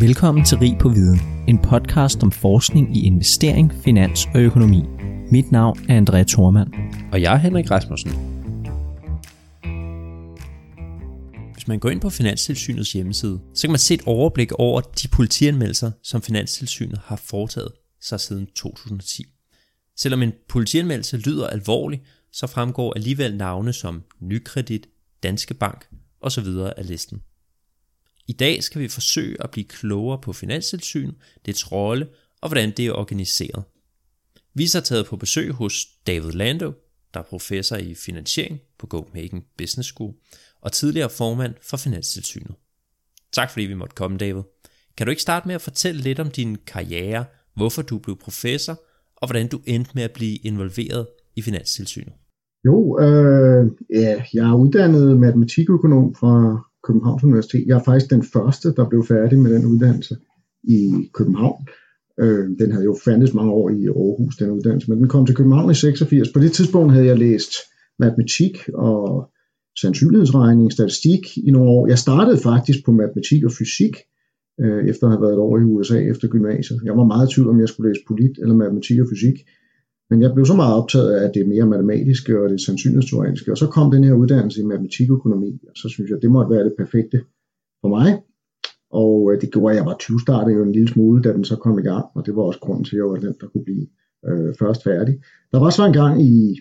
Velkommen til Rig på Viden, en podcast om forskning i investering, finans og økonomi. Mit navn er André Thormand. Og jeg er Henrik Rasmussen. Hvis man går ind på Finanstilsynets hjemmeside, så kan man se et overblik over de politianmeldelser, som Finanstilsynet har foretaget sig siden 2010. Selvom en politianmeldelse lyder alvorlig, så fremgår alligevel navne som Nykredit, Danske Bank osv. af listen. I dag skal vi forsøge at blive klogere på Finanstilsyn, dets rolle og hvordan det er organiseret. Vi er så taget på besøg hos David Lando, der er professor i finansiering på Copenhagen Business School og tidligere formand for Finanstilsynet. Tak fordi vi måtte komme, David. Kan du ikke starte med at fortælle lidt om din karriere, hvorfor du blev professor, og hvordan du endte med at blive involveret i Finanstilsynet? Jo, øh, ja, jeg er uddannet matematikøkonom fra Københavns Universitet. Jeg er faktisk den første, der blev færdig med den uddannelse i København. Øh, den havde jo fandtes mange år i Aarhus, den uddannelse, men den kom til København i 86. På det tidspunkt havde jeg læst matematik og sandsynlighedsregning, statistik i nogle år. Jeg startede faktisk på matematik og fysik, øh, efter at have været et år i USA efter gymnasiet. Jeg var meget i tvivl om, jeg skulle læse polit eller matematik og fysik. Men jeg blev så meget optaget af det mere matematiske og det sandsynlighedsteoretiske, og så kom den her uddannelse i matematikøkonomi, og så synes jeg, det måtte være det perfekte for mig. Og øh, det gjorde, at jeg var 20 startede jo en lille smule, da den så kom i gang, og det var også grunden til, at jeg var den, der kunne blive øh, først færdig. Der var så en gang i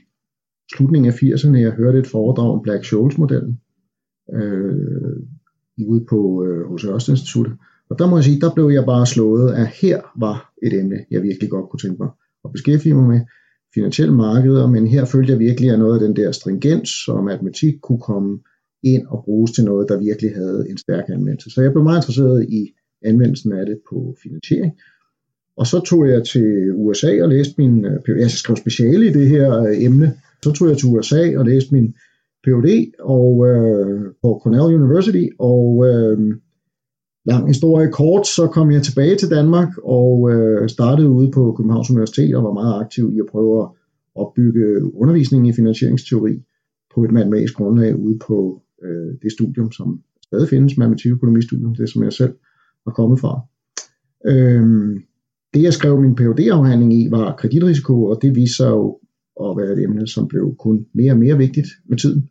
slutningen af 80'erne, jeg hørte et foredrag om Black Scholes-modellen øh, ude på øh, hos Ørsted Instituttet. Og der må jeg sige, der blev jeg bare slået, at her var et emne, jeg virkelig godt kunne tænke mig at beskæftige mig med finansielle markeder, men her følte jeg virkelig, at noget af den der stringens og matematik kunne komme ind og bruges til noget, der virkelig havde en stærk anvendelse. Så jeg blev meget interesseret i anvendelsen af det på finansiering. Og så tog jeg til USA og læste min, øh, jeg skrev speciale i det her øh, emne, så tog jeg til USA og læste min Ph.D. Og, øh, på Cornell University, og øh, lang historie kort, så kom jeg tilbage til Danmark og øh, startede ude på Københavns Universitet og var meget aktiv i at prøve at opbygge undervisningen i finansieringsteori på et matematisk grundlag ude på øh, det studium, som stadig findes, matematikøkonomistudium, det som jeg selv har kommet fra. Øhm, det jeg skrev min phd afhandling i var kreditrisiko, og det viste sig jo at være et emne, som blev kun mere og mere vigtigt med tiden.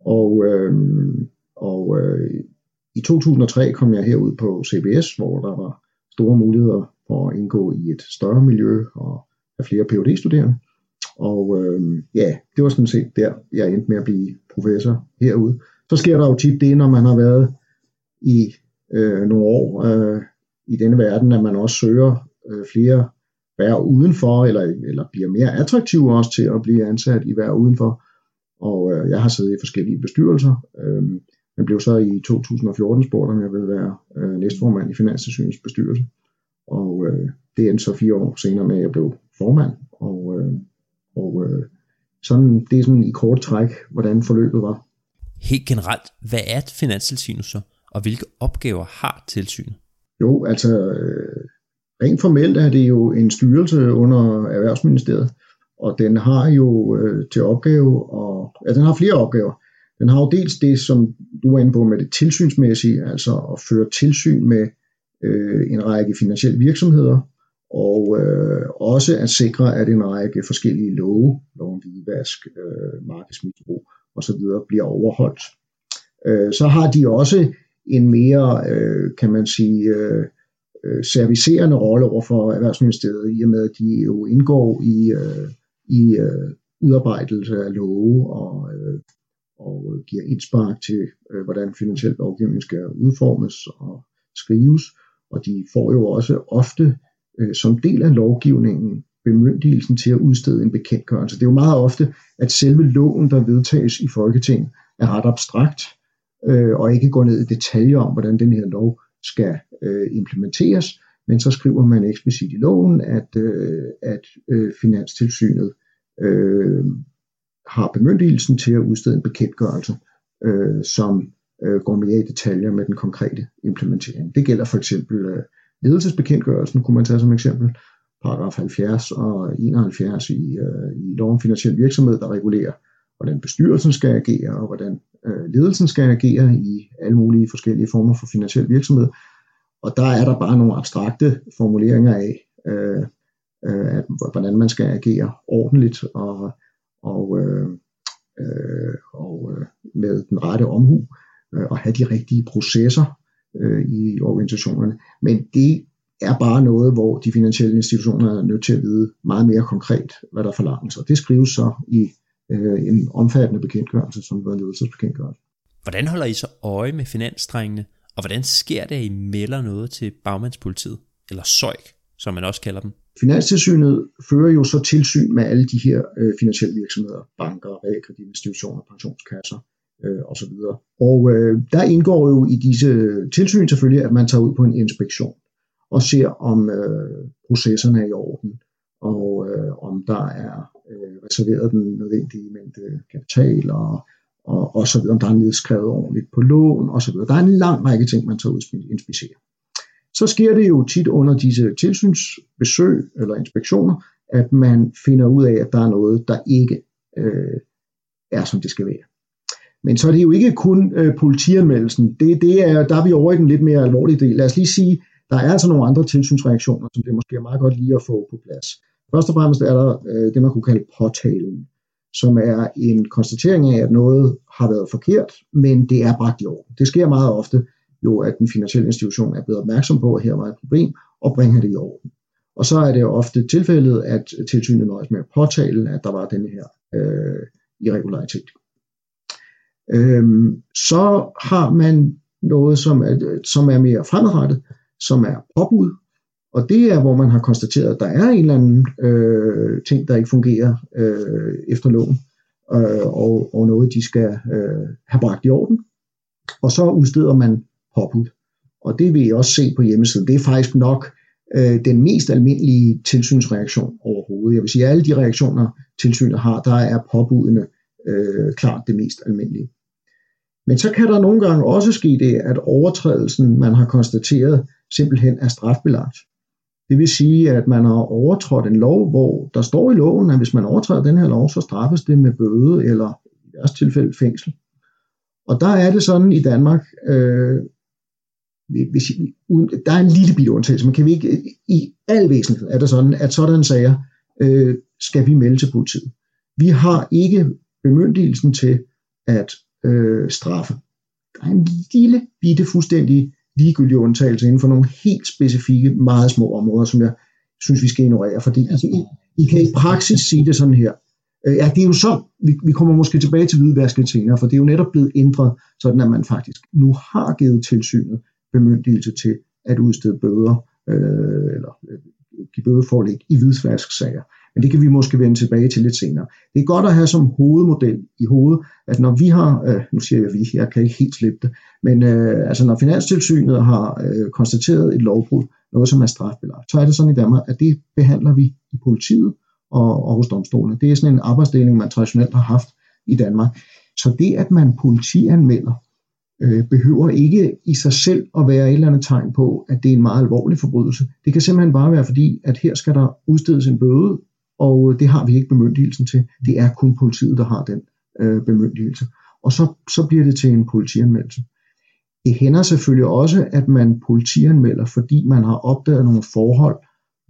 Og, øhm, og øh, i 2003 kom jeg herud på CBS, hvor der var store muligheder for at indgå i et større miljø og have flere phd studerende Og øh, ja, det var sådan set der, jeg endte med at blive professor herude. Så sker der jo tit det, når man har været i øh, nogle år øh, i denne verden, at man også søger øh, flere værv udenfor, eller, eller bliver mere attraktiv også til at blive ansat i værv udenfor. Og øh, jeg har siddet i forskellige bestyrelser. Øh, jeg blev så i 2014 spurgt, om jeg ville være øh, næstformand i Finanstilsynets bestyrelse. Og øh, det endte så fire år senere med, at jeg blev formand. Og, øh, og øh, sådan, det er sådan i kort træk, hvordan forløbet var. Helt generelt, hvad er et Finanstilsynet så, og hvilke opgaver har tilsynet? Jo, altså øh, rent formelt er det jo en styrelse under Erhvervsministeriet, og den har jo øh, til opgave, og, ja, den har flere opgaver. Den har jo dels det, som du er inde på med det tilsynsmæssige, altså at føre tilsyn med øh, en række finansielle virksomheder, og øh, også at sikre, at en række forskellige love, lov om hvidvask, øh, markedsmisbrug osv. bliver overholdt. Øh, så har de også en mere, øh, kan man sige, øh, øh servicerende rolle over for Erhvervsministeriet, i og med at de jo indgår i, øh, i øh, udarbejdelse af love og øh, og øh, giver indspark til, øh, hvordan finansiel lovgivning skal udformes og skrives. Og de får jo også ofte øh, som del af lovgivningen bemyndigelsen til at udstede en bekendtgørelse. Det er jo meget ofte, at selve loven, der vedtages i Folketinget, er ret abstrakt øh, og ikke går ned i detaljer om, hvordan den her lov skal øh, implementeres, men så skriver man eksplicit i loven, at, øh, at øh, Finanstilsynet øh, har bemyndigelsen til at udstede en bekendtgørelse, øh, som øh, går mere i detaljer med den konkrete implementering. Det gælder for eksempel øh, ledelsesbekendtgørelsen, kunne man tage som eksempel, paragraf 70 og 71 i, øh, i lov om finansiel virksomhed, der regulerer, hvordan bestyrelsen skal agere, og hvordan øh, ledelsen skal agere i alle mulige forskellige former for finansiel virksomhed. og der er der bare nogle abstrakte formuleringer af, øh, øh, at, hvordan man skal agere ordentligt og, og, øh, øh, og øh, med den rette omhu øh, og have de rigtige processer øh, i organisationerne. Men det er bare noget, hvor de finansielle institutioner er nødt til at vide meget mere konkret, hvad der forlanges. Og det skrives så i øh, en omfattende bekendtgørelse, som var ledelsesbekendtgørelse. Hvordan holder I så øje med finansdrengene, og hvordan sker det, at I melder noget til bagmandspolitiet, eller SØJK, som man også kalder dem? Finanstilsynet fører jo så tilsyn med alle de her øh, finansielle virksomheder, banker, realkreditinstitutioner, pensionskasser øh, osv. Og øh, der indgår jo i disse tilsyn selvfølgelig, at man tager ud på en inspektion og ser, om øh, processerne er i orden, og øh, om der er øh, reserveret den nødvendige mængde kapital, og, og, og så videre, om der er nedskrevet ordentligt på lån, og så videre. Der er en lang række ting, man tager ud og inspicerer. Så sker det jo tit under disse tilsynsbesøg eller inspektioner, at man finder ud af, at der er noget, der ikke øh, er, som det skal være. Men så er det jo ikke kun øh, politianmeldelsen. Det, det er, der er vi over i den lidt mere alvorlige del. Lad os lige sige, der er altså nogle andre tilsynsreaktioner, som det måske er meget godt lige at få på plads. Først og fremmest er der øh, det, man kunne kalde påtalen, som er en konstatering af, at noget har været forkert, men det er bragt i orden. Det sker meget ofte, jo at den finansielle institution er blevet opmærksom på, at her var et problem, og bringer det i orden. Og så er det jo ofte tilfældet, at tilsynet nøjes med at påtale, at der var denne her øh, irregularitet. Øhm, så har man noget, som er, som er mere fremadrettet, som er påbud, og det er, hvor man har konstateret, at der er en eller anden øh, ting, der ikke fungerer øh, efter loven, øh, og, og noget, de skal øh, have bragt i orden. Og så udsteder man påbud. Og det vil I også se på hjemmesiden. Det er faktisk nok øh, den mest almindelige tilsynsreaktion overhovedet. Jeg vil sige, at alle de reaktioner, tilsynet har, der er påbudene øh, klart det mest almindelige. Men så kan der nogle gange også ske det, at overtrædelsen, man har konstateret, simpelthen er strafbelagt. Det vil sige, at man har overtrådt en lov, hvor der står i loven, at hvis man overtræder den her lov, så straffes det med bøde eller i deres tilfælde fængsel. Og der er det sådan i Danmark, øh, hvis, der er en lille bitte undtagelse, man kan vi ikke, i al væsentlighed er det sådan, at sådan sager øh, skal vi melde til politiet. Vi har ikke bemyndigelsen til at øh, straffe. Der er en lille bitte fuldstændig ligegyldig undtagelse inden for nogle helt specifikke, meget små områder, som jeg synes, vi skal ignorere, fordi altså, I, I kan i praksis sige det sådan her. Øh, ja, det er jo så, vi, vi kommer måske tilbage til hvidvasket senere, for det er jo netop blevet ændret, sådan at man faktisk nu har givet tilsynet bemyndigelse til at udstede bøder, øh, eller øh, give bødeforlæg i hvidvasksager. Men det kan vi måske vende tilbage til lidt senere. Det er godt at have som hovedmodel i hovedet, at når vi har, øh, nu siger jeg vi, jeg kan ikke helt slippe det, men øh, altså når Finanstilsynet har øh, konstateret et lovbrud, noget som er strafbelagt, så er det sådan i Danmark, at det behandler vi i politiet og, og hos domstolene. Det er sådan en arbejdsdeling, man traditionelt har haft i Danmark. Så det, at man politianmelder, øh, behøver ikke i sig selv at være et eller andet tegn på, at det er en meget alvorlig forbrydelse. Det kan simpelthen bare være fordi, at her skal der udstedes en bøde, og øh, det har vi ikke bemyndigelsen til. Det er kun politiet, der har den øh, bemyndigelse. Og så, så bliver det til en politianmeldelse. Det hænder selvfølgelig også, at man politianmelder, fordi man har opdaget nogle forhold,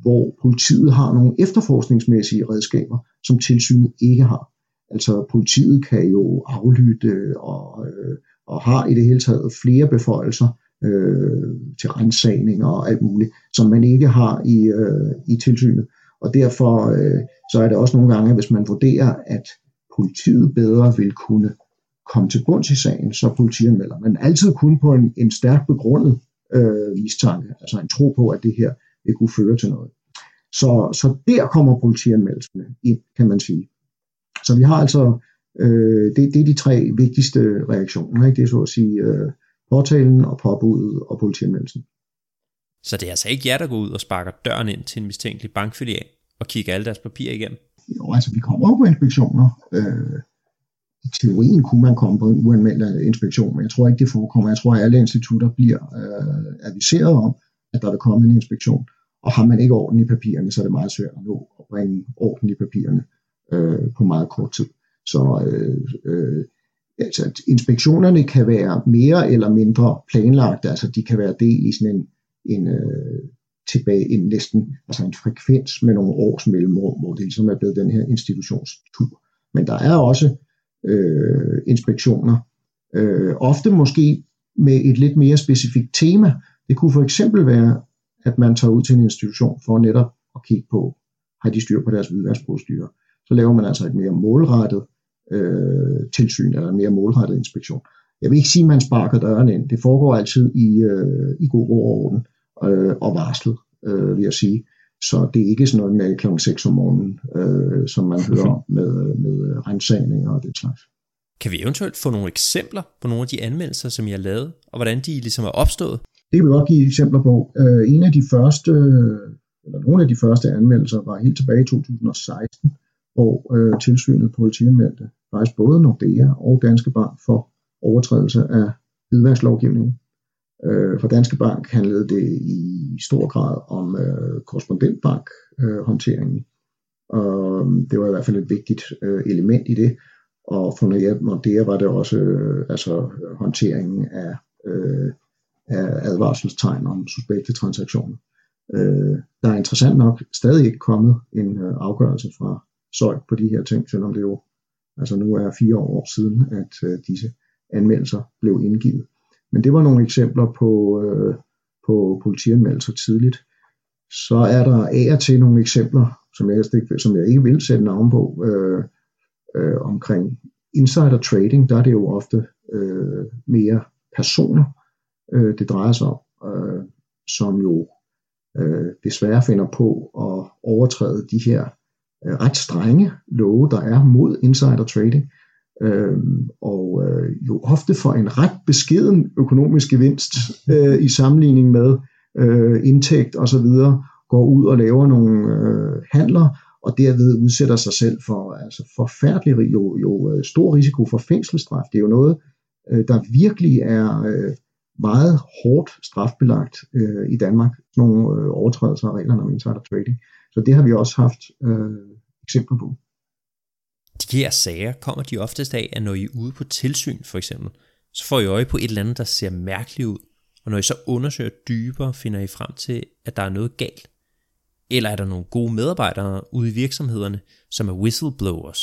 hvor politiet har nogle efterforskningsmæssige redskaber, som tilsynet ikke har. Altså politiet kan jo aflytte og, øh, og har i det hele taget flere beføjelser øh, til rensagning og alt muligt, som man ikke har i, øh, i tilsynet. Og derfor øh, så er det også nogle gange, hvis man vurderer, at politiet bedre vil kunne komme til bunds i sagen, så politianmelder. Men altid kun på en, en stærk begrundet øh, mistanke, altså en tro på, at det her vil kunne føre til noget. Så, så der kommer politianmeldelserne ind, kan man sige. Så vi har altså, øh, det, det er de tre vigtigste reaktioner. Ikke? Det er så at sige øh, påtalen og påbuddet og politianmeldelsen. Så det er altså ikke jer, der går ud og sparker døren ind til en mistænkelig bankfilial og kigger alle deres papirer igennem? Jo, altså vi kommer jo på inspektioner. Øh, I teorien kunne man komme på en uanmeldt inspektion, men jeg tror ikke, det forekommer. Jeg tror, at alle institutter bliver øh, aviseret om, at der vil komme en inspektion. Og har man ikke orden i papirerne, så er det meget svært at nå at bringe orden i papirerne øh, på meget kort tid. Så øh, øh, altså, inspektionerne kan være mere eller mindre planlagt, altså de kan være det i sådan en en øh, tilbage en næsten altså en frekvens med nogle års mellemrum, hvor det ligesom er blevet den her institutionstur. Men der er også øh, inspektioner, øh, ofte måske med et lidt mere specifikt tema. Det kunne for eksempel være, at man tager ud til en institution for netop at kigge på, har de styr på deres hvidvaskprocedurer. Så laver man altså et mere målrettet øh, tilsyn eller en mere målrettet inspektion. Jeg vil ikke sige, at man sparker døren ind. Det foregår altid i, øh, i god ro og orden øh, og varslet, øh, vil jeg sige. Så det er ikke sådan noget med kl. 6 om morgenen, øh, som man hører om med, med rensagninger og det slags. Kan vi eventuelt få nogle eksempler på nogle af de anmeldelser, som I har lavet, og hvordan de ligesom er opstået? Det kan vi godt give eksempler på. Øh, en af de første, eller nogle af de første anmeldelser var helt tilbage i 2016, hvor øh, tilsynet politianmeldte faktisk både Nordea og Danske Bank for overtrædelse af hvidvasklovgivningen. Øh, for Danske Bank handlede det i stor grad om øh, korrespondentbankhåndteringen. Øh, og det var i hvert fald et vigtigt øh, element i det. Og for Nordea var det også øh, altså, håndteringen af, øh, af advarselstegn om suspekte transaktioner. Øh, der er interessant nok stadig ikke kommet en øh, afgørelse fra solgt på de her ting, selvom det jo altså nu er fire år siden, at øh, disse anmeldelser blev indgivet. Men det var nogle eksempler på, øh, på politianmeldelser tidligt. Så er der af og til nogle eksempler, som jeg, som jeg ikke vil sætte navn på, øh, øh, omkring insider trading. Der er det jo ofte øh, mere personer, øh, det drejer sig om, øh, som jo øh, desværre finder på at overtræde de her øh, ret strenge love, der er mod insider trading øh, og øh, jo ofte for en ret beskeden økonomisk gevinst øh, i sammenligning med øh, indtægt osv., går ud og laver nogle øh, handler, og derved udsætter sig selv for altså forfærdelig jo, jo øh, stor risiko for fængselsstraf. Det er jo noget, øh, der virkelig er øh, meget hårdt strafbelagt øh, i Danmark, nogle øh, overtrædelser af reglerne om insider trading. Så det har vi også haft øh, eksempler på de her sager kommer de oftest af, at når I er ude på tilsyn for eksempel, så får I øje på et eller andet, der ser mærkeligt ud. Og når I så undersøger dybere, finder I frem til, at der er noget galt. Eller er der nogle gode medarbejdere ude i virksomhederne, som er whistleblowers?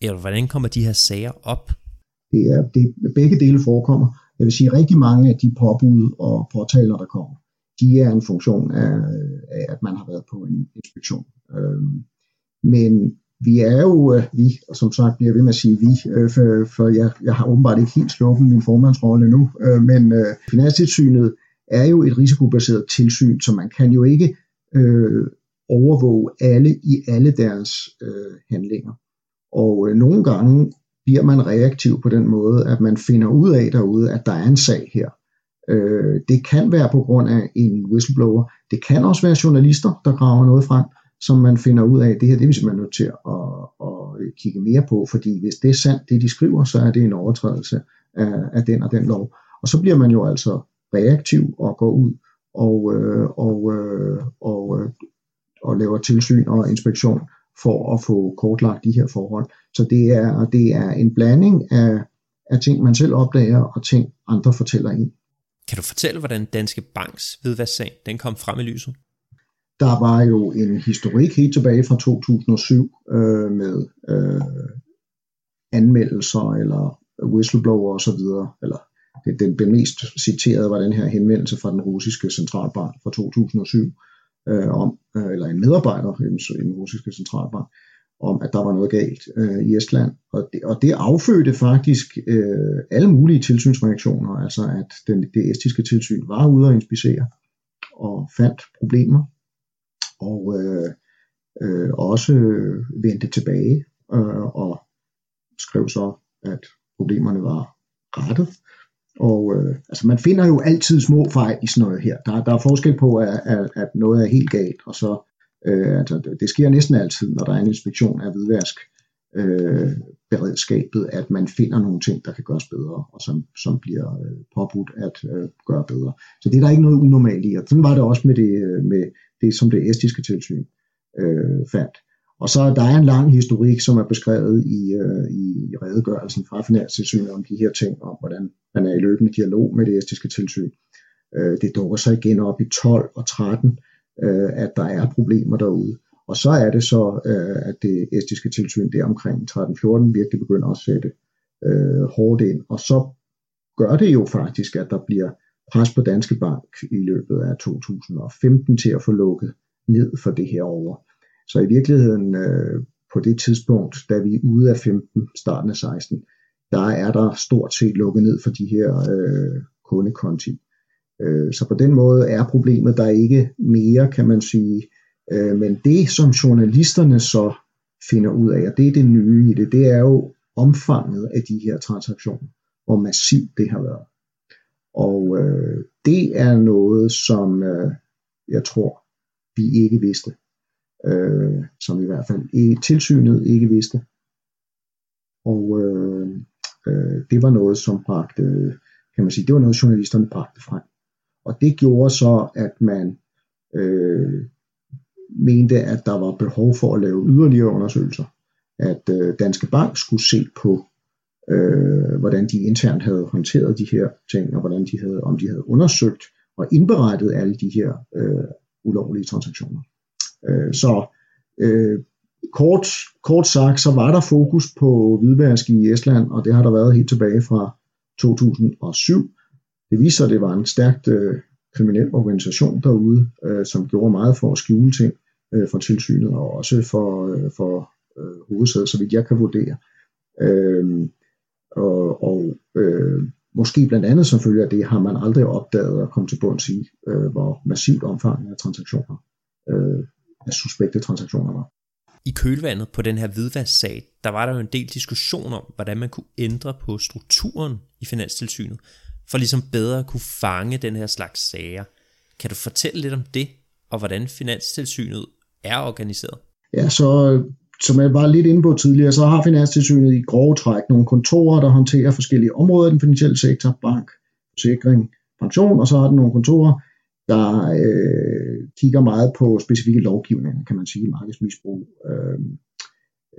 Eller hvordan kommer de her sager op? Det er, det, begge dele forekommer. Jeg vil sige, at rigtig mange af de påbud og påtaler, der kommer, de er en funktion af, af at man har været på en inspektion. Øhm, men vi er jo, øh, vi, og som sagt bliver jeg ved med at sige vi, øh, for, for jeg, jeg har åbenbart ikke helt sluppet min formandsrolle nu, øh, men øh, Finanstilsynet er jo et risikobaseret tilsyn, så man kan jo ikke øh, overvåge alle i alle deres øh, handlinger. Og øh, nogle gange bliver man reaktiv på den måde, at man finder ud af derude, at der er en sag her. Øh, det kan være på grund af en whistleblower. Det kan også være journalister, der graver noget frem som man finder ud af, det her det er vi simpelthen nødt til at, at kigge mere på, fordi hvis det er sandt, det de skriver, så er det en overtrædelse af, af den og den lov. Og så bliver man jo altså reaktiv og går ud og, øh, og, øh, og, øh, og laver tilsyn og inspektion for at få kortlagt de her forhold. Så det er, det er en blanding af, af ting, man selv opdager, og ting, andre fortæller ind. Kan du fortælle, hvordan Danske Banks hvidvaskssag den kom frem i lyset? Der var jo en historik helt tilbage fra 2007 øh, med øh, anmeldelser eller whistleblower osv. Eller det, den, den mest citerede var den her henvendelse fra den russiske centralbank fra 2007 øh, om, øh, eller en medarbejder i den russiske centralbank, om at der var noget galt øh, i Estland. Og det, og det affødte faktisk øh, alle mulige tilsynsreaktioner, altså at den, det estiske tilsyn var ude og inspicere og fandt problemer og øh, øh, også vendte tilbage øh, og skrev så, at problemerne var rettet. Og øh, altså man finder jo altid små fejl i sådan noget her. Der, der er forskel på, at, at, at noget er helt galt, og så øh, altså, det sker næsten altid, når der er en inspektion af hvidvask øh, beredskabet, at man finder nogle ting, der kan gøres bedre, og som, som bliver øh, påbudt at øh, gøre bedre. Så det er der ikke noget unormalt i, og sådan var det også med det, øh, med det som det estiske tilsyn øh, fandt. Og så der er en lang historik, som er beskrevet i, øh, i redegørelsen fra Finanstilsynet om de her ting, om hvordan man er i løbende dialog med det estiske tilsyn. Øh, det dukker så igen op i 12 og 13, øh, at der er problemer derude. Og så er det så, øh, at det estiske tilsyn der omkring 13-14 virkelig begynder at sætte øh, hårdt ind. Og så gør det jo faktisk, at der bliver pres på Danske Bank i løbet af 2015 til at få lukket ned for det her over. Så i virkeligheden øh, på det tidspunkt, da vi er ude af 15, starten af 16, der er der stort set lukket ned for de her øh, kundekonti. Øh, så på den måde er problemet der ikke mere, kan man sige. Øh, men det, som journalisterne så finder ud af, og det er det nye i det, det er jo omfanget af de her transaktioner, hvor massivt det har været. Og øh, det er noget, som øh, jeg tror, vi ikke vidste. Øh, som i hvert fald i tilsynet ikke vidste. Og øh, øh, det var noget, som bragte, kan man sige, det var noget, journalisterne bragte frem. Og det gjorde så, at man øh, mente, at der var behov for at lave yderligere undersøgelser. At øh, Danske Bank skulle se på, øh, hvordan de internt havde håndteret de her ting, og hvordan de havde, om de havde undersøgt og indberettet alle de her øh, ulovlige transaktioner. Øh, så øh, kort, kort sagt, så var der fokus på hvidvask i Estland, og det har der været helt tilbage fra 2007. Det viser, at det var en stærkt øh, kriminel organisation derude, øh, som gjorde meget for at skjule ting øh, for tilsynet, og også for, øh, for øh, hovedsædet, så vidt jeg kan vurdere. Øh, og og øh, måske blandt andet som følge af det, har man aldrig opdaget at komme til bunds i, øh, hvor massivt omfanget af transaktioner, øh, af suspekte transaktioner var. I kølvandet på den her hvidvasksag, der var der jo en del diskussion om, hvordan man kunne ændre på strukturen i Finanstilsynet, for ligesom bedre at kunne fange den her slags sager. Kan du fortælle lidt om det, og hvordan Finanstilsynet er organiseret? Ja, så som jeg var lidt inde på tidligere, så har Finanstilsynet i grove træk nogle kontorer, der håndterer forskellige områder i den finansielle sektor, bank, forsikring, pension, og så har den nogle kontorer, der øh, kigger meget på specifikke lovgivninger, kan man sige, markedsmisbrug, øh,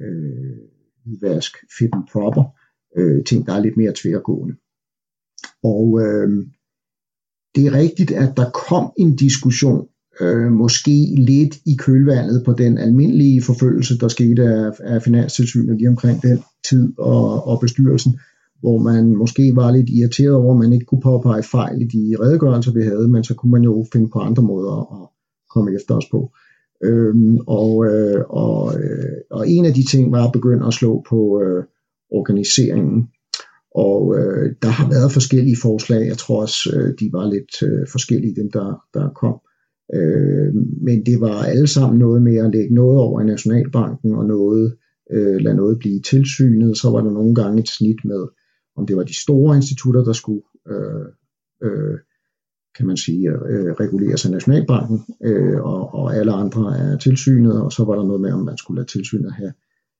øh, vask, fit and proper, øh, ting, der er lidt mere tværgående. Og øh, det er rigtigt, at der kom en diskussion øh, måske lidt i kølvandet på den almindelige forfølgelse, der skete af, af Finanstilsynet lige omkring den tid og, og bestyrelsen, hvor man måske var lidt irriteret over, at man ikke kunne påpege fejl i de redegørelser, vi havde, men så kunne man jo finde på andre måder at komme efter os på. Øhm, og, øh, og, øh, og en af de ting var at begynde at slå på øh, organiseringen. Og øh, der har været forskellige forslag. Jeg tror også, øh, de var lidt øh, forskellige, dem der, der kom. Øh, men det var alle sammen noget med at lægge noget over i Nationalbanken og noget, øh, lade noget blive tilsynet. Så var der nogle gange et snit med, om det var de store institutter, der skulle, øh, øh, kan man sige, øh, reguleres af Nationalbanken, øh, og, og alle andre er tilsynet, og så var der noget med, om man skulle lade tilsynet have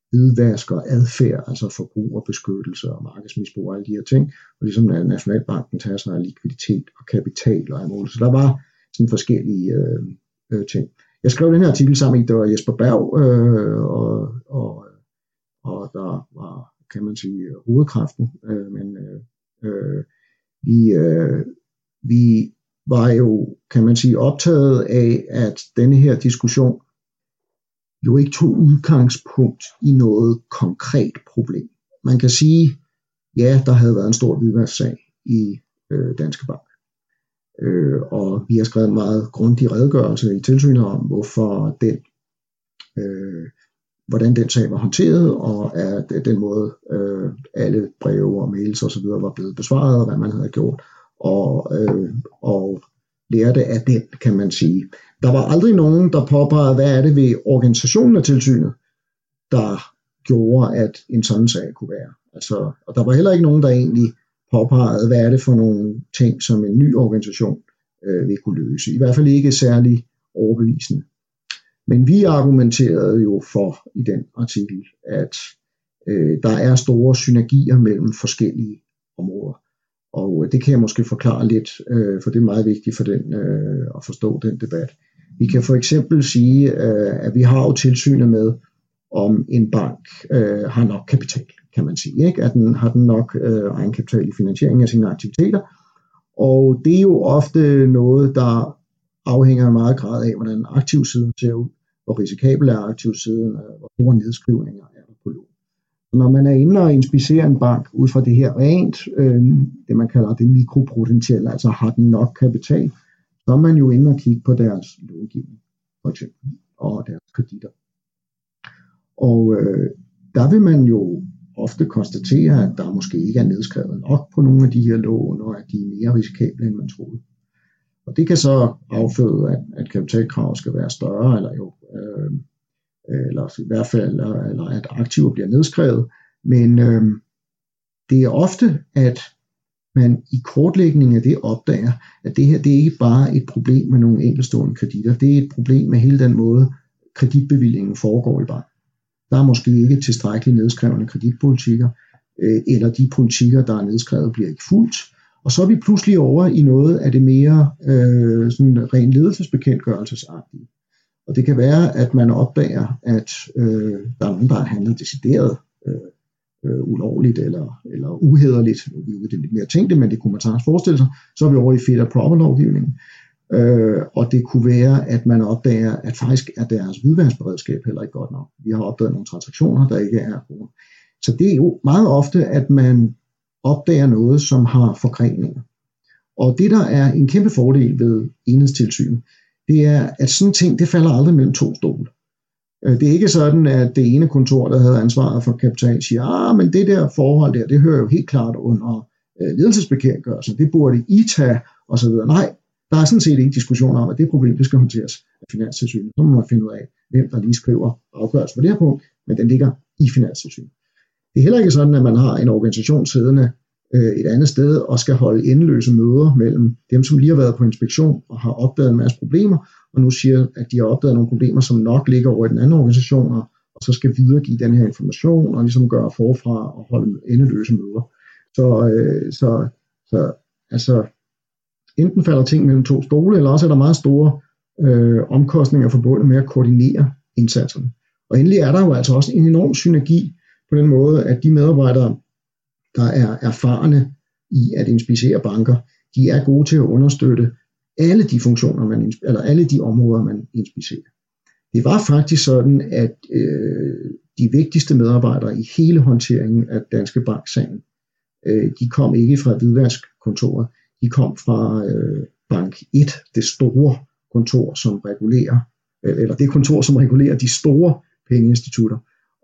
hvidvask og adfærd, altså forbrugerbeskyttelse og markedsmisbrug og alle de her ting, og ligesom Nationalbanken tager sig af likviditet og kapital og alt. Så der var sådan forskellige øh, øh, ting. Jeg skrev den her artikel sammen med, det var Jesper Berg, øh, og, og, og der var, kan man sige, hovedkræften, øh, men øh, øh, vi, øh, vi var jo, kan man sige, optaget af, at denne her diskussion jo ikke tog udgangspunkt i noget konkret problem. Man kan sige, ja, der havde været en stor hvidværkssag i øh, Danske Bank. Øh, og vi har skrevet en meget grundig redegørelse i tilsynet om, hvorfor den, øh, hvordan den sag var håndteret, og at den måde øh, alle breve og mails osv. var blevet besvaret, og hvad man havde gjort, og, øh, og lærte af den, kan man sige. Der var aldrig nogen, der påpegede, hvad er det ved organisationen af tilsynet, der gjorde, at en sådan sag kunne være. Altså, og der var heller ikke nogen, der egentlig påpegede, hvad er det for nogle ting, som en ny organisation øh, vil kunne løse. I hvert fald ikke særlig overbevisende. Men vi argumenterede jo for i den artikel, at øh, der er store synergier mellem forskellige områder. Og øh, det kan jeg måske forklare lidt, øh, for det er meget vigtigt for den øh, at forstå den debat. Vi kan for eksempel sige, øh, at vi har jo tilsynet med, om en bank øh, har nok kapital kan man sige. Ikke? At den, har den nok øh, egenkapital i finansiering af sine aktiviteter. Og det er jo ofte noget, der afhænger i meget grad af, hvordan aktivsiden ser ud, hvor risikabel er aktivsiden, øh, hvor store nedskrivninger er på lån. Når man er inde og inspicerer en bank ud fra det her rent, øh, det man kalder det mikropotentielle, altså har den nok kapital, så er man jo inde og kigge på deres långivning, for eksempel, og deres kreditter. Og øh, der vil man jo ofte konstatere, at der måske ikke er nedskrevet nok på nogle af de her lån, og at de er mere risikable, end man troede. Og det kan så afføde, at, at kapitalkrav skal være større, eller jo, øh, Øh, eller i hvert fald, eller, eller at aktiver bliver nedskrevet. Men øh, det er ofte, at man i kortlægningen af det opdager, at det her det er ikke bare et problem med nogle enkeltstående kreditter, det er et problem med hele den måde, kreditbevillingen foregår i banken. Der er måske ikke tilstrækkeligt nedskrevne kreditpolitikker, øh, eller de politikker, der er nedskrevet, bliver ikke fuldt. Og så er vi pludselig over i noget af det mere øh, sådan ren ledelsesbekendtgørelsesagtige. Og det kan være, at man opdager, at øh, der er nogen, der har handlet decideret øh, øh, ulovligt eller, eller uhederligt. Nu er det lidt mere tænkte, men det kunne man sagtens forestille sig. Så er vi over i fit og proper lovgivningen. Øh, og det kunne være, at man opdager, at faktisk er deres hvidvandsberedskab heller ikke godt nok. Vi har opdaget nogle transaktioner, der ikke er gode. Så det er jo meget ofte, at man opdager noget, som har forgreninger. Og det, der er en kæmpe fordel ved enhedstilsyn, det er, at sådan ting, det falder aldrig mellem to stole. Øh, det er ikke sådan, at det ene kontor, der havde ansvaret for kapital, siger, ah, men det der forhold der, det hører jo helt klart under øh, ledelsesbekendtgørelsen, det burde I tage, og så videre. Nej, der er sådan set ikke diskussion om, at det problem, det skal håndteres af Finanstilsynet. Så må man finde ud af, hvem der lige skriver afgørelsen på det her punkt, men den ligger i Finanstilsynet. Det er heller ikke sådan, at man har en organisation siddende øh, et andet sted og skal holde endeløse møder mellem dem, som lige har været på inspektion og har opdaget en masse problemer, og nu siger, at de har opdaget nogle problemer, som nok ligger over i den anden organisation, og så skal videregive den her information og ligesom gøre forfra og holde endeløse møder. Så, øh, så, så altså, enten falder ting mellem to stole, eller også er der meget store øh, omkostninger forbundet med at koordinere indsatserne. Og endelig er der jo altså også en enorm synergi på den måde, at de medarbejdere, der er erfarne i at inspicere banker, de er gode til at understøtte alle de funktioner, man, eller alle de områder, man inspicerer. Det var faktisk sådan, at øh, de vigtigste medarbejdere i hele håndteringen af Danske Bank-sagen, øh, de kom ikke fra hvidvaskkontoret, de kom fra øh, Bank 1, det store kontor, som regulerer, øh, eller det kontor, som regulerer de store pengeinstitutter.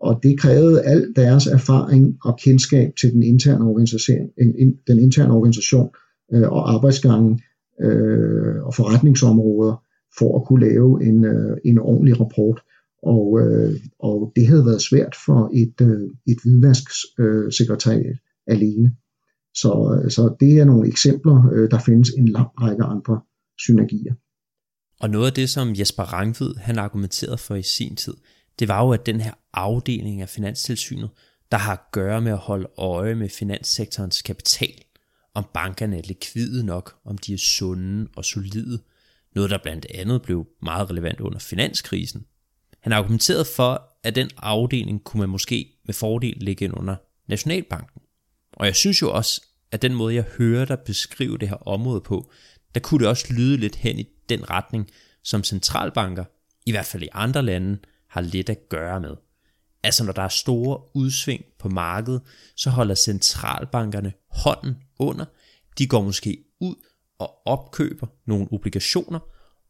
Og det krævede al deres erfaring og kendskab til den interne organisation, den interne organisation øh, og arbejdsgangen øh, og forretningsområder for at kunne lave en, øh, en ordentlig rapport. Og, øh, og det havde været svært for et, øh, et hvidvasksekretariat øh, alene. Så, øh, så det er nogle eksempler. Øh, der findes en lang række andre synergier. Og noget af det, som Jesper Rangvid han argumenterede for i sin tid, det var jo, at den her afdeling af Finanstilsynet, der har at gøre med at holde øje med finanssektorens kapital, om bankerne er likvide nok, om de er sunde og solide, noget der blandt andet blev meget relevant under finanskrisen. Han argumenterede for, at den afdeling kunne man måske med fordel ligge ind under Nationalbanken. Og jeg synes jo også, at den måde, jeg hører dig beskrive det her område på, der kunne det også lyde lidt hen i den retning, som centralbanker, i hvert fald i andre lande, har lidt at gøre med. Altså når der er store udsving på markedet, så holder centralbankerne hånden under. De går måske ud og opkøber nogle obligationer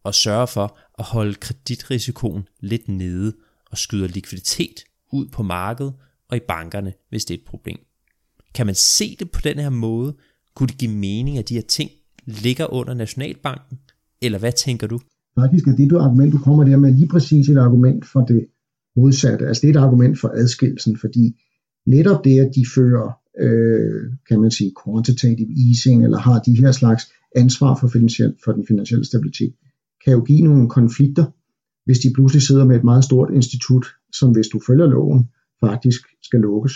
og sørger for at holde kreditrisikoen lidt nede og skyder likviditet ud på markedet og i bankerne, hvis det er et problem. Kan man se det på den her måde? Kunne det give mening, at de her ting ligger under Nationalbanken? Eller hvad tænker du? Faktisk er det du argument, du kommer der med, lige præcis et argument for det modsatte. Altså det er et argument for adskillelsen, fordi netop det, at de fører, øh, kan man sige, quantitative easing, eller har de her slags ansvar for, finansiel, for den finansielle stabilitet, kan jo give nogle konflikter, hvis de pludselig sidder med et meget stort institut, som hvis du følger loven, faktisk skal lukkes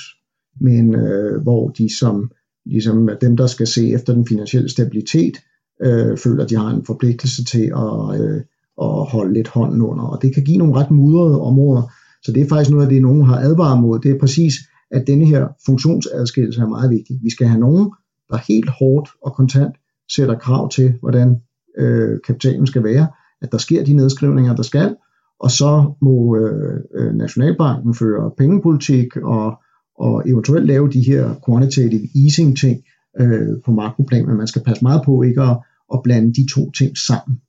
men øh, hvor de som ligesom dem, der skal se efter den finansielle stabilitet, øh, føler, at de har en forpligtelse til at, øh, at holde lidt hånden under. Og det kan give nogle ret mudrede områder. Så det er faktisk noget af det, nogen har advaret mod. Det er præcis, at denne her funktionsadskillelse er meget vigtig. Vi skal have nogen, der helt hårdt og kontant sætter krav til, hvordan øh, kapitalen skal være, at der sker de nedskrivninger, der skal, og så må øh, øh Nationalbanken føre pengepolitik og, og eventuelt lave de her quantitative easing ting øh, på makroplan, men man skal passe meget på ikke at, at blande de to ting sammen.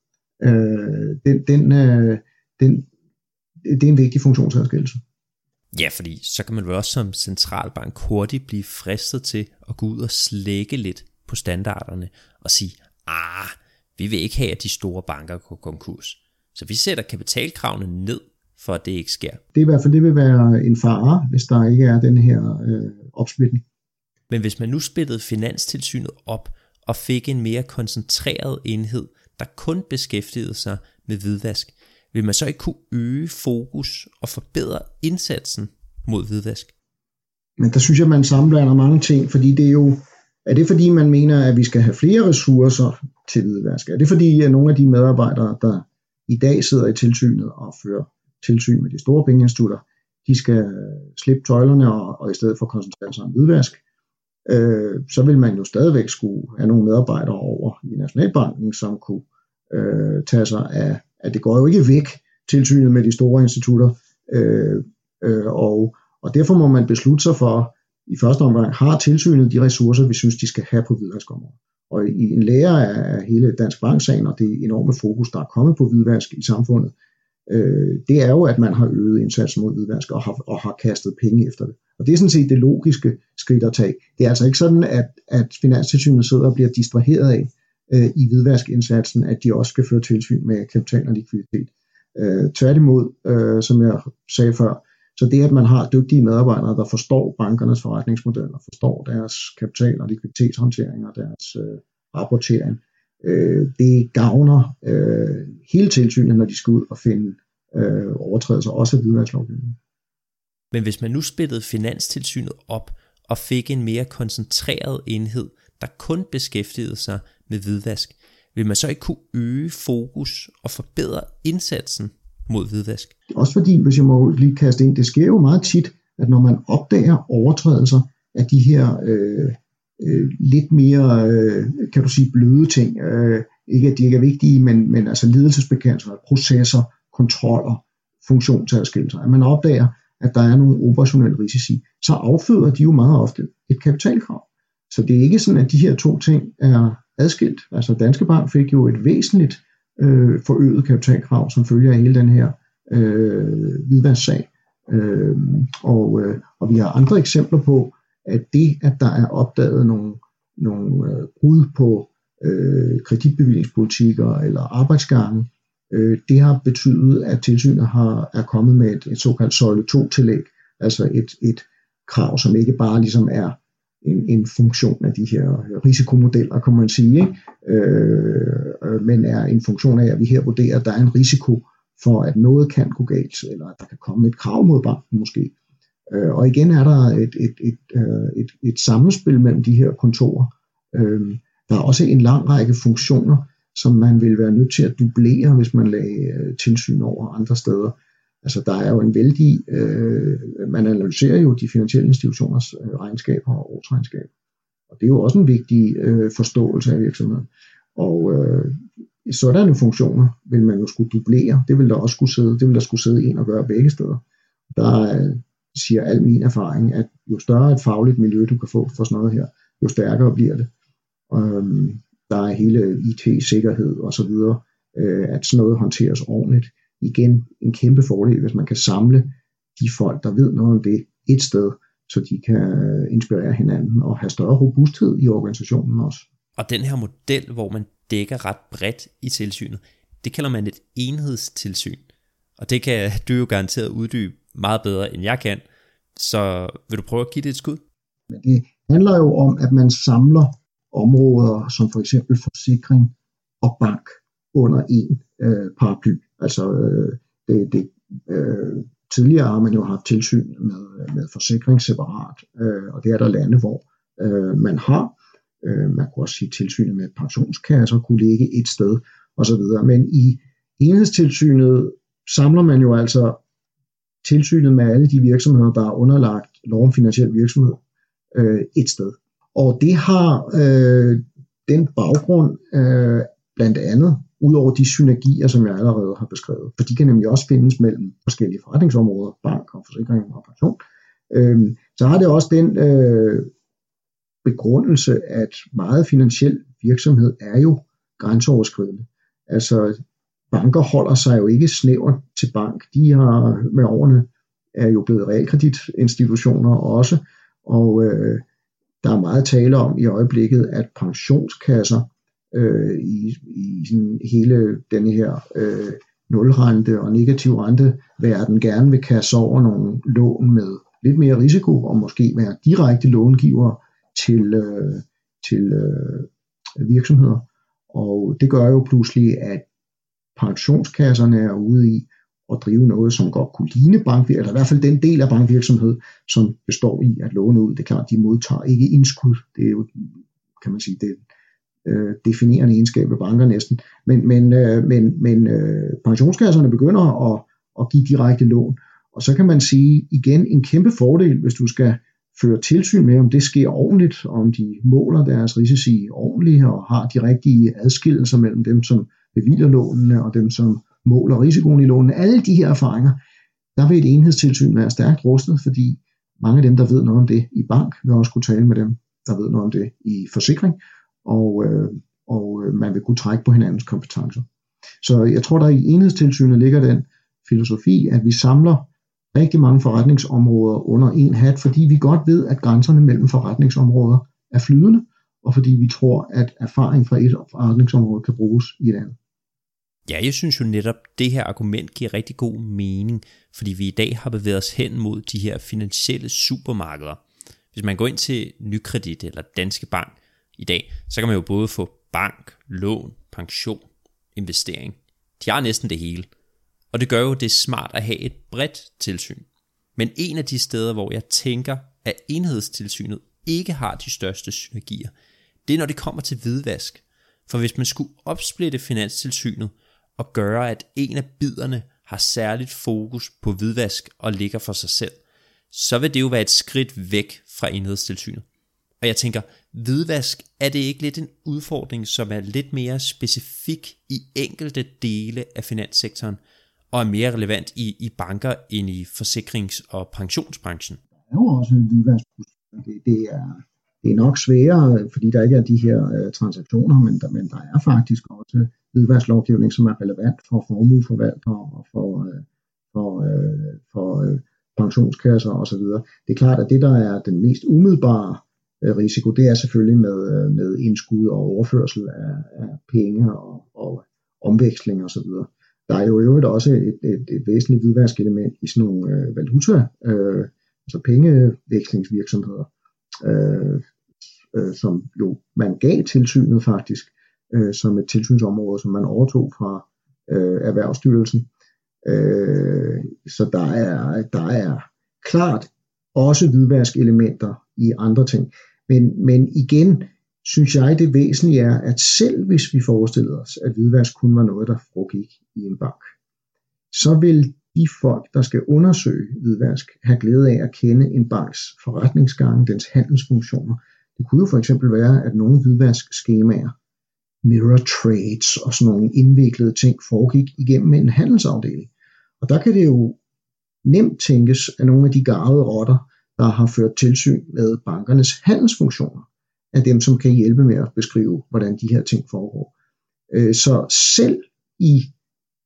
Øh, den, den, øh, den, det er en vigtig funktionsadskillelse. Ja, fordi så kan man jo også som centralbank hurtigt blive fristet til at gå ud og slække lidt på standarderne og sige, ah, vi vil ikke have, at de store banker går konkurs. Så vi sætter kapitalkravene ned, for at det ikke sker. Det er i hvert fald det vil være en fare, hvis der ikke er den her øh, opsplitning. Men hvis man nu splittede finanstilsynet op og fik en mere koncentreret enhed, der kun beskæftigede sig med hvidvask, vil man så ikke kunne øge fokus og forbedre indsatsen mod hvidvask? Men der synes jeg, man sammenblander mange ting, fordi det er jo, er det fordi, man mener, at vi skal have flere ressourcer til hvidvask? Er det fordi, at nogle af de medarbejdere, der i dag sidder i tilsynet og fører tilsyn med de store pengeinstitutter, de skal slippe tøjlerne og, og i stedet for koncentrere sig om hvidvask? Øh, så vil man jo stadigvæk skulle have nogle medarbejdere over i Nationalbanken, som kunne øh, tage sig af at det går jo ikke væk, tilsynet med de store institutter, øh, øh, og, og derfor må man beslutte sig for, i første omgang, har tilsynet de ressourcer, vi synes, de skal have på hvidvaskområdet. Og i en lære af hele Dansk Banksagen og det enorme fokus, der er kommet på hvidvask i samfundet, øh, det er jo, at man har øget indsatsen mod hvidvask og har, og har kastet penge efter det. Og det er sådan set det logiske skridt at tage. Det er altså ikke sådan, at, at Finanstilsynet sidder og bliver distraheret af, øh, i hvidvaskindsatsen, at de også skal føre tilsyn med kapital og likviditet. Øh, tværtimod, øh, som jeg sagde før, så det, at man har dygtige medarbejdere, der forstår bankernes forretningsmodeller, forstår deres kapital- og likviditetshåndtering og deres øh, rapportering, øh, det gavner øh, hele tilsynet, når de skal ud og finde øh, overtrædelser, også af hvidvasklovgivningen. Men hvis man nu splittede finanstilsynet op og fik en mere koncentreret enhed, der kun beskæftigede sig med hvidvask, vil man så ikke kunne øge fokus og forbedre indsatsen mod hvidvask? Også fordi, hvis jeg må lige kaste ind, det sker jo meget tit, at når man opdager overtrædelser af de her øh, øh, lidt mere, øh, kan du sige, bløde ting, øh, ikke at de ikke er vigtige, men, men altså ledelsesbekendtser, processer, kontroller, funktionsadskillelser, at man opdager, at der er nogle operationelle risici, så afføder de jo meget ofte et kapitalkrav. Så det er ikke sådan, at de her to ting er adskilt. Altså Danske Bank fik jo et væsentligt øh, forøget kapitalkrav, som følger af hele den her øh, hvidvandssag. Øh, og, øh, og vi har andre eksempler på, at det, at der er opdaget nogle, nogle øh, brud på øh, kreditbevillingspolitikker eller arbejdsgange, øh, det har betydet, at tilsynet har, er kommet med et, et såkaldt søjle 2-tillæg, altså et, et krav, som ikke bare ligesom er en, en funktion af de her risikomodeller, kan man sige, ikke? Øh, øh, men er en funktion af, at vi her vurderer, at der er en risiko for, at noget kan gå galt, eller at der kan komme et krav mod banken måske. Øh, og igen er der et, et, et, øh, et, et sammenspil mellem de her kontorer. Øh, der er også en lang række funktioner, som man vil være nødt til at dublere, hvis man lagde øh, tilsyn over andre steder. Altså der er jo en vældig, øh, man analyserer jo de finansielle institutioners øh, regnskaber og årsregnskaber. Og det er jo også en vigtig øh, forståelse af virksomheden. Og øh, sådanne funktioner vil man jo skulle dublere. Det vil der også skulle sidde, det vil der skulle sidde en og gøre begge steder. Der siger al min erfaring, at jo større et fagligt miljø du kan få for sådan noget her, jo stærkere bliver det. Øhm, der er hele IT-sikkerhed og så videre, øh, at sådan noget håndteres ordentligt igen en kæmpe fordel, hvis man kan samle de folk, der ved noget om det, et sted, så de kan inspirere hinanden og have større robusthed i organisationen også. Og den her model, hvor man dækker ret bredt i tilsynet, det kalder man et enhedstilsyn. Og det kan du jo garanteret uddybe meget bedre, end jeg kan. Så vil du prøve at give det et skud? Det handler jo om, at man samler områder som for eksempel forsikring og bank under en øh, paraply. Altså øh, det, det, øh, tidligere har man jo haft tilsyn med, med forsikring separat, øh, og det er der lande, hvor øh, man har. Øh, man kunne også sige, at tilsynet med pensionskasser kunne ligge et sted osv. Men i enhedstilsynet samler man jo altså tilsynet med alle de virksomheder, der er underlagt lov om finansiel virksomhed øh, et sted. Og det har øh, den baggrund øh, blandt andet, ud over de synergier, som jeg allerede har beskrevet, for de kan nemlig også findes mellem forskellige forretningsområder, bank og forsikring og pension, øh, så har det også den øh, begrundelse, at meget finansiel virksomhed er jo grænseoverskridende. Altså banker holder sig jo ikke snævert til bank. De har med årene er jo blevet realkreditinstitutioner også, og øh, der er meget tale om i øjeblikket, at pensionskasser øh, i, i sådan hele denne her øh, nulrente og negativ rente verden gerne vil kaste over nogle lån med lidt mere risiko og måske være direkte långiver til, øh, til øh, virksomheder. Og det gør jo pludselig, at pensionskasserne er ude i at drive noget, som godt kunne ligne bankvirksomhed, eller i hvert fald den del af bankvirksomhed, som består i at låne ud. Det er klart, de modtager ikke indskud. Det er jo, kan man sige, det øh, definerende egenskab ved banker næsten. Men, men, øh, men, men øh, pensionskasserne begynder at, at give direkte lån. Og så kan man sige igen en kæmpe fordel, hvis du skal føre tilsyn med, om det sker ordentligt, om de måler deres risici ordentligt og har de rigtige adskillelser mellem dem, som bevilger lånene og dem, som måler risikoen i lånene. Alle de her erfaringer, der vil et enhedstilsyn være stærkt rustet, fordi mange af dem, der ved noget om det i bank, vil også kunne tale med dem, der ved noget om det i forsikring, og, øh, og øh, man vil kunne trække på hinandens kompetencer. Så jeg tror, der i enhedstilsynet ligger den filosofi, at vi samler rigtig mange forretningsområder under en hat, fordi vi godt ved, at grænserne mellem forretningsområder er flydende, og fordi vi tror, at erfaring fra et forretningsområde kan bruges i et andet. Ja, jeg synes jo netop, det her argument giver rigtig god mening, fordi vi i dag har bevæget os hen mod de her finansielle supermarkeder. Hvis man går ind til Nykredit eller Danske Bank i dag, så kan man jo både få bank, lån, pension, investering. De har næsten det hele. Og det gør jo, det er smart at have et bredt tilsyn. Men en af de steder, hvor jeg tænker, at enhedstilsynet ikke har de største synergier, det er når det kommer til hvidvask. For hvis man skulle opsplitte finanstilsynet og gøre, at en af biderne har særligt fokus på hvidvask og ligger for sig selv, så vil det jo være et skridt væk fra enhedstilsynet. Og jeg tænker, hvidvask, er det ikke lidt en udfordring, som er lidt mere specifik i enkelte dele af finanssektoren, og er mere relevant i, i banker end i forsikrings- og pensionsbranchen? Der er jo også en hvidvask. Det, det, er, det er nok sværere, fordi der ikke er de her øh, transaktioner, men der, men der er faktisk også hvidvasklovgivning, som er relevant for formueforvaltere og for, øh, for, øh, for øh, pensionskasser osv. Det er klart, at det, der er den mest umiddelbare øh, risiko, det er selvfølgelig med, øh, med indskud og overførsel af, af penge og, og omveksling osv. Der er jo i øvrigt også et, et, et væsentligt hvidvaskelement i sådan nogle øh, valuta, øh, altså pengevekslingsvirksomheder, øh, øh, som jo man gav tilsynet faktisk, øh, som et tilsynsområde, som man overtog fra øh, Erhvervsstyrelsen. Øh, så der er, der er klart også hvidvaskelementer i andre ting. Men, men igen, synes jeg, det væsentlige er, at selv hvis vi forestillede os, at hvidvask kun var noget, der foregik i en bank, så vil de folk, der skal undersøge hvidvask, have glæde af at kende en banks forretningsgang, dens handelsfunktioner. Det kunne jo for eksempel være, at nogle hvidvaskskemaer, mirror trades og sådan nogle indviklede ting foregik igennem en handelsafdeling. Og der kan det jo nemt tænkes, at nogle af de garvede rotter, der har ført tilsyn med bankernes handelsfunktioner, er dem, som kan hjælpe med at beskrive, hvordan de her ting foregår. Øh, så selv i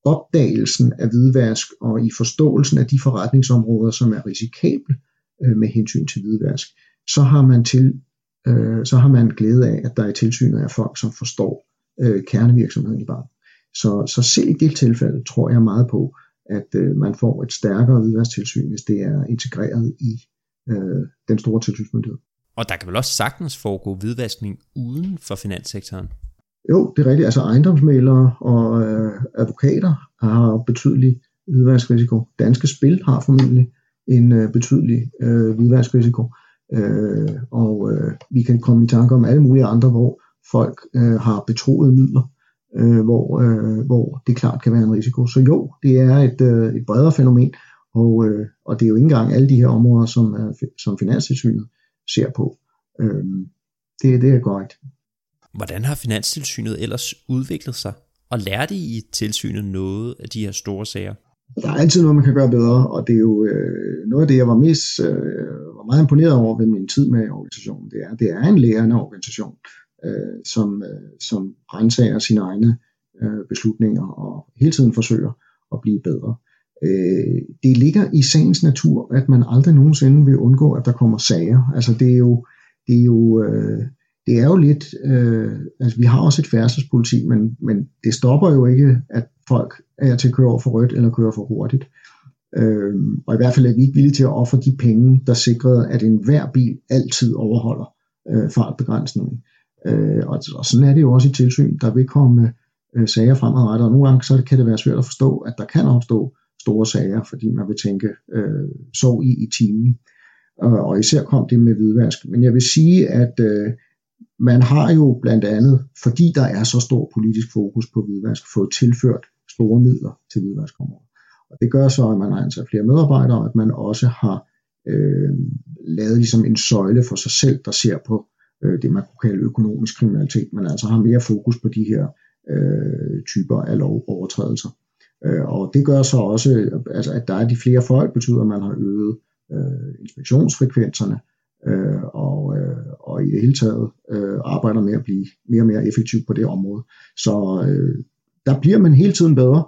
opdagelsen af hvidvask og i forståelsen af de forretningsområder, som er risikable øh, med hensyn til hvidvask, så har man til øh, så har man glæde af, at der i tilsynet er folk, som forstår øh, kernevirksomheden i banken. Så, så selv i det tilfælde tror jeg meget på, at øh, man får et stærkere hvidvasktilsyn, hvis det er integreret i øh, den store tilsynsmyndighed. Og der kan vel også sagtens foregå hvidvaskning uden for finanssektoren? Jo, det er rigtigt. Altså ejendomsmælere og øh, advokater har betydelig hvidvaskrisiko. Danske Spil har formentlig en øh, betydelig øh, hvidvaskrisiko. Øh, og øh, vi kan komme i tanke om alle mulige andre, hvor folk øh, har betroede midler, øh, hvor, øh, hvor det klart kan være en risiko. Så jo, det er et, øh, et bredere fænomen, og, øh, og det er jo ikke engang alle de her områder, som, øh, som Finanstilsynet ser på. Øh, det, det er korrekt. Hvordan har Finanstilsynet ellers udviklet sig? Og lærte I i tilsynet noget af de her store sager? Der er altid noget, man kan gøre bedre, og det er jo øh, noget af det, jeg var mest øh, var meget imponeret over ved min tid med organisationen. Det er, det er en lærende organisation, øh, som, øh, som rensager sine egne øh, beslutninger og hele tiden forsøger at blive bedre. Øh, det ligger i sagens natur, at man aldrig nogensinde vil undgå, at der kommer sager. Altså det er jo, det er jo, øh, det er jo lidt, øh, altså vi har også et færdselspoliti, men, men det stopper jo ikke, at folk er til at køre over for rødt eller køre for hurtigt. Øh, og i hvert fald er vi ikke villige til at ofre de penge, der sikrede, at enhver bil altid overholder øh, fartbegrænsningen. Øh, og, og sådan er det jo også i tilsyn. Der vil komme øh, sager fremadrettet, og nogle gange så kan det være svært at forstå, at der kan opstå store sager, fordi man vil tænke, øh, sov i i timen. Og, og især kom det med hvidvask. Men jeg vil sige, at øh, man har jo blandt andet, fordi der er så stor politisk fokus på hvidvask, fået tilført store midler til hvidvaskområdet. Og det gør så, at man har ansat flere medarbejdere, og at man også har øh, lavet ligesom en søjle for sig selv, der ser på øh, det, man kunne kalde økonomisk kriminalitet, men altså har mere fokus på de her øh, typer af lovovertrædelser. Øh, og det gør så også, altså, at der er de flere folk, betyder, at man har øget øh, inspektionsfrekvenserne, øh, og, øh, og i det hele taget øh, arbejder med at blive mere og mere effektiv på det område. Så øh, der bliver man hele tiden bedre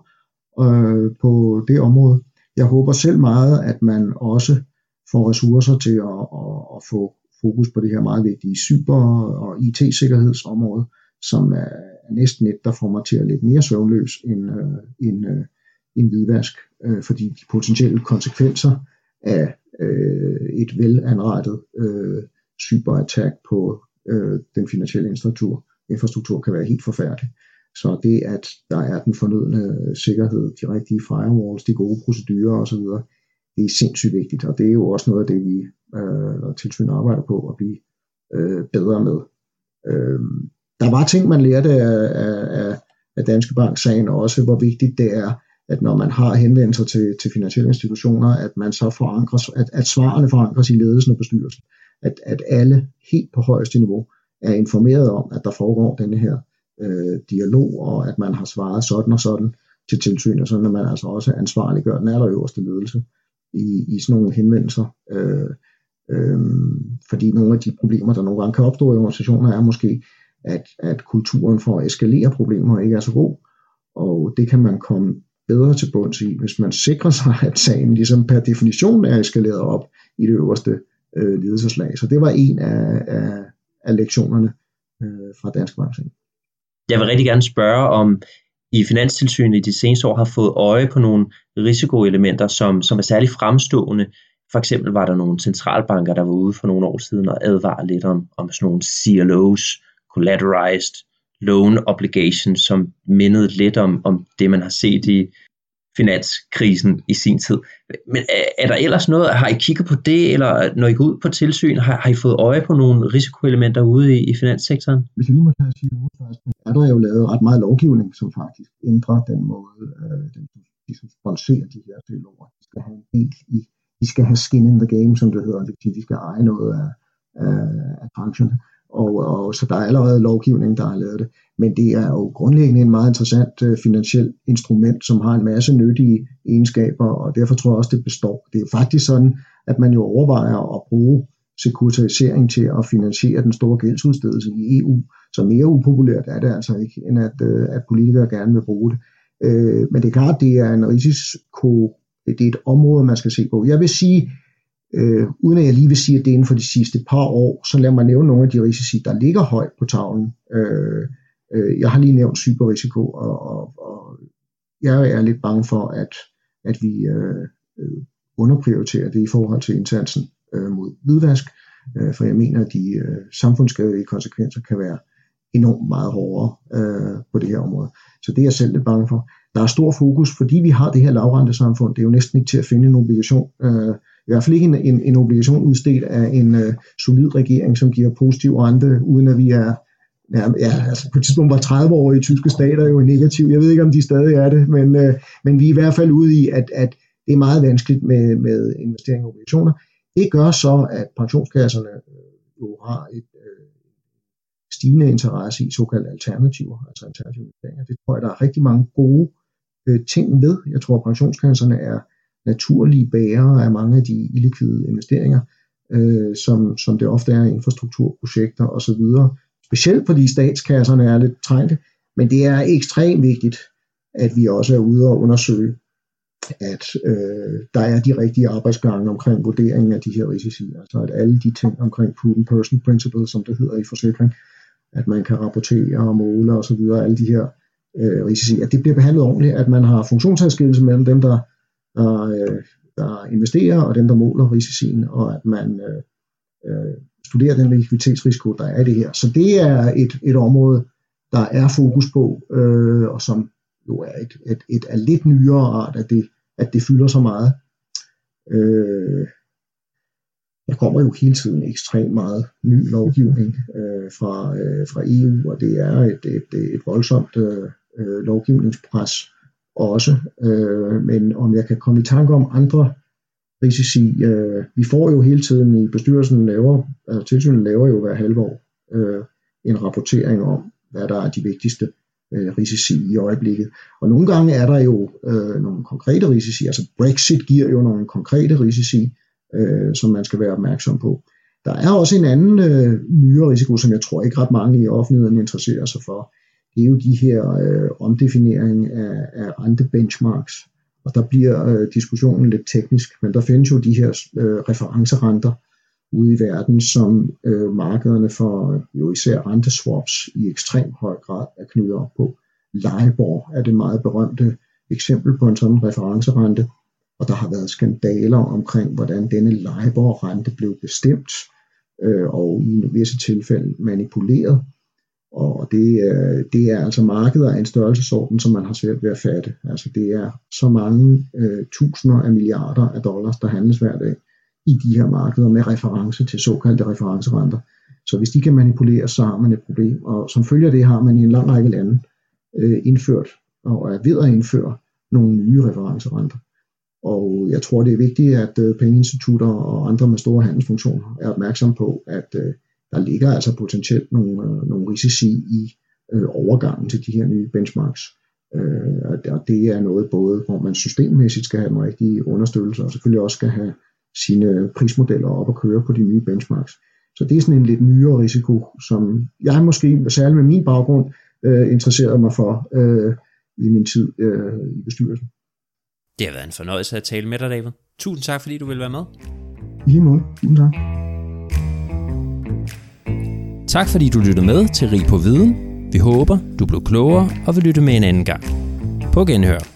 øh, på det område. Jeg håber selv meget, at man også får ressourcer til at, at, at få fokus på det her meget vigtige cyber- og IT-sikkerhedsområde, som er næsten et, der får mig til at ligge mere søvnløs end, øh, end, øh, end hvidvask, øh, fordi de potentielle konsekvenser af øh, et velanrettet øh, cyberattack på øh, den finansielle infrastruktur, infrastruktur kan være helt forfærdelig. Så det, at der er den fornødne øh, sikkerhed, de rigtige firewalls, de gode procedurer osv., det er sindssygt vigtigt, og det er jo også noget af det, vi øh, tilsyn arbejder på at blive øh, bedre med. Øh, der var ting, man lærte af, af, af Danske Bank-sagen også, hvor vigtigt det er, at når man har henvendelser til, til finansielle institutioner, at man så forankres, at, at svarene forankres i ledelsen og bestyrelsen. At, at alle helt på højeste niveau er informeret om, at der foregår denne her øh, dialog, og at man har svaret sådan og sådan til tilsynet, sådan at man altså også ansvarliggør den allerøverste ledelse i, i sådan nogle henvendelser. Øh, øh, fordi nogle af de problemer, der nogle gange kan opstå i organisationer, er måske, at, at kulturen for at eskalere problemer ikke er så god, og det kan man komme bedre til bunds i, hvis man sikrer sig, at sagen ligesom per definition er eskaleret op i det øverste øh, ledelseslag. Så det var en af, af, af lektionerne øh, fra Dansk Bank. Jeg vil rigtig gerne spørge om i Finanstilsynet i de seneste år har fået øje på nogle risikoelementer, som, som er særligt fremstående. For eksempel var der nogle centralbanker, der var ude for nogle år siden og advarer lidt om, om sådan nogle CLOs, collateralized loan obligations, som mindede lidt om, om det, man har set i finanskrisen i sin tid. Men er der ellers noget, har I kigget på det, eller når I går ud på tilsyn, har, har I fået øje på nogle risikoelementer ude i, i finanssektoren? Hvis jeg lige må tage at sige noget først, er der jo lavet ret meget lovgivning, som faktisk ændrer den måde, øh, den, de som sponsorer de her dialoger. De skal have en del i, de skal have skin in the game, som det hedder, det vil sige, de skal eje noget af, af, af branchen. Og, og så der er allerede lovgivning, der har lavet det. Men det er jo grundlæggende en meget interessant øh, finansiel instrument, som har en masse nyttige egenskaber, og derfor tror jeg også, det består. Det er jo faktisk sådan, at man jo overvejer at bruge sekuritisering til at finansiere den store gældsudstedelse i EU. Så mere upopulært er det altså ikke, end at, øh, at politikere gerne vil bruge det. Øh, men det er klart, det er en risiko, det er et område, man skal se på. Jeg vil sige, Øh, uden at jeg lige vil sige, at det er inden for de sidste par år, så lad mig nævne nogle af de risici, der ligger højt på tavlen. Øh, øh, jeg har lige nævnt cyberrisiko, og, og, og jeg er lidt bange for, at, at vi øh, øh underprioriterer det i forhold til indsatsen øh, mod hvidvask, øh, for jeg mener, at de øh, samfundsskadelige konsekvenser kan være enormt meget hårdere øh, på det her område. Så det er jeg selv lidt bange for. Der er stor fokus, fordi vi har det her lavrentesamfund. det er jo næsten ikke til at finde en obligation, øh, i hvert fald ikke en, en, en obligation udstedt af en øh, solid regering, som giver positiv rente, uden at vi er Ja, ja, altså på et tidspunkt var 30 år i tyske stater jo negativ. Jeg ved ikke, om de stadig er det, men, øh, men vi er i hvert fald ude i, at, at det er meget vanskeligt med, med investering i obligationer. Det gør så, at pensionskasserne øh, jo har et øh, stigende interesse i såkaldte alternativer, altså alternative investeringer. Det tror jeg, der er rigtig mange gode øh, ting ved. Jeg tror, at pensionskasserne er naturlige bærere af mange af de illikvide investeringer, øh, som, som det ofte er i infrastrukturprojekter osv. Specielt fordi statskasserne er lidt trængte, men det er ekstremt vigtigt, at vi også er ude og undersøge, at øh, der er de rigtige arbejdsgange omkring vurderingen af de her risici. Altså at alle de ting omkring prudent person principle, som det hedder i forsikring, at man kan rapportere og måle osv., alle de her øh, risici, at det bliver behandlet ordentligt, at man har funktionsadskillelse mellem dem, der, der, øh, der investerer og dem, der måler risicien, og at man øh, øh, studerer den likviditetsrisiko, der er i det her. Så det er et, et område, der er fokus på, øh, og som jo er et, et, et er lidt nyere art, at det, at det fylder så meget. Øh, der kommer jo hele tiden ekstremt meget ny lovgivning øh, fra, øh, fra EU, og det er et, et, et voldsomt øh, øh, lovgivningspres også. Øh, men om jeg kan komme i tanke om andre risici, øh, vi får jo hele tiden i bestyrelsen laver, altså tilsynet laver jo hver halve år øh, en rapportering om, hvad der er de vigtigste øh, risici i øjeblikket. Og nogle gange er der jo øh, nogle konkrete risici, altså Brexit giver jo nogle konkrete risici, øh, som man skal være opmærksom på. Der er også en anden øh, nyere risiko, som jeg tror ikke ret mange i offentligheden interesserer sig for. Det er jo de her øh, omdefinering af, af benchmarks. Og der bliver øh, diskussionen lidt teknisk, men der findes jo de her øh, referencerenter ude i verden, som øh, markederne for øh, jo især renteswaps i ekstrem høj grad er knyttet op på. LIBOR er det meget berømte eksempel på en sådan referencerente, og der har været skandaler omkring, hvordan denne LIBOR-rente blev bestemt, øh, og i visse tilfælde manipuleret. Og det, øh, det er altså markeder af en størrelsesorden, som man har svært ved at fatte. Altså det er så mange øh, tusinder af milliarder af dollars, der handles hver dag i de her markeder med reference til såkaldte referencerenter. Så hvis de kan manipuleres, så har man et problem. Og som følger det har man i en lang række lande øh, indført og er ved at indføre nogle nye referencerenter. Og jeg tror, det er vigtigt, at øh, pengeinstitutter og andre med store handelsfunktioner er opmærksom på, at øh, der ligger altså potentielt nogle, øh, nogle risici i øh, overgangen til de her nye benchmarks. Øh, og det er noget både, hvor man systemmæssigt skal have den rigtige understøttelse, og selvfølgelig også skal have sine prismodeller op og køre på de nye benchmarks. Så det er sådan en lidt nyere risiko, som jeg måske, særligt med min baggrund, øh, interesserede mig for øh, i min tid øh, i bestyrelsen. Det har været en fornøjelse at tale med dig, David. Tusind tak, fordi du vil være med. I lige måde. Tusind tak. Tak fordi du lyttede med til Rig på Viden. Vi håber, du blev klogere og vil lytte med en anden gang. På genhør.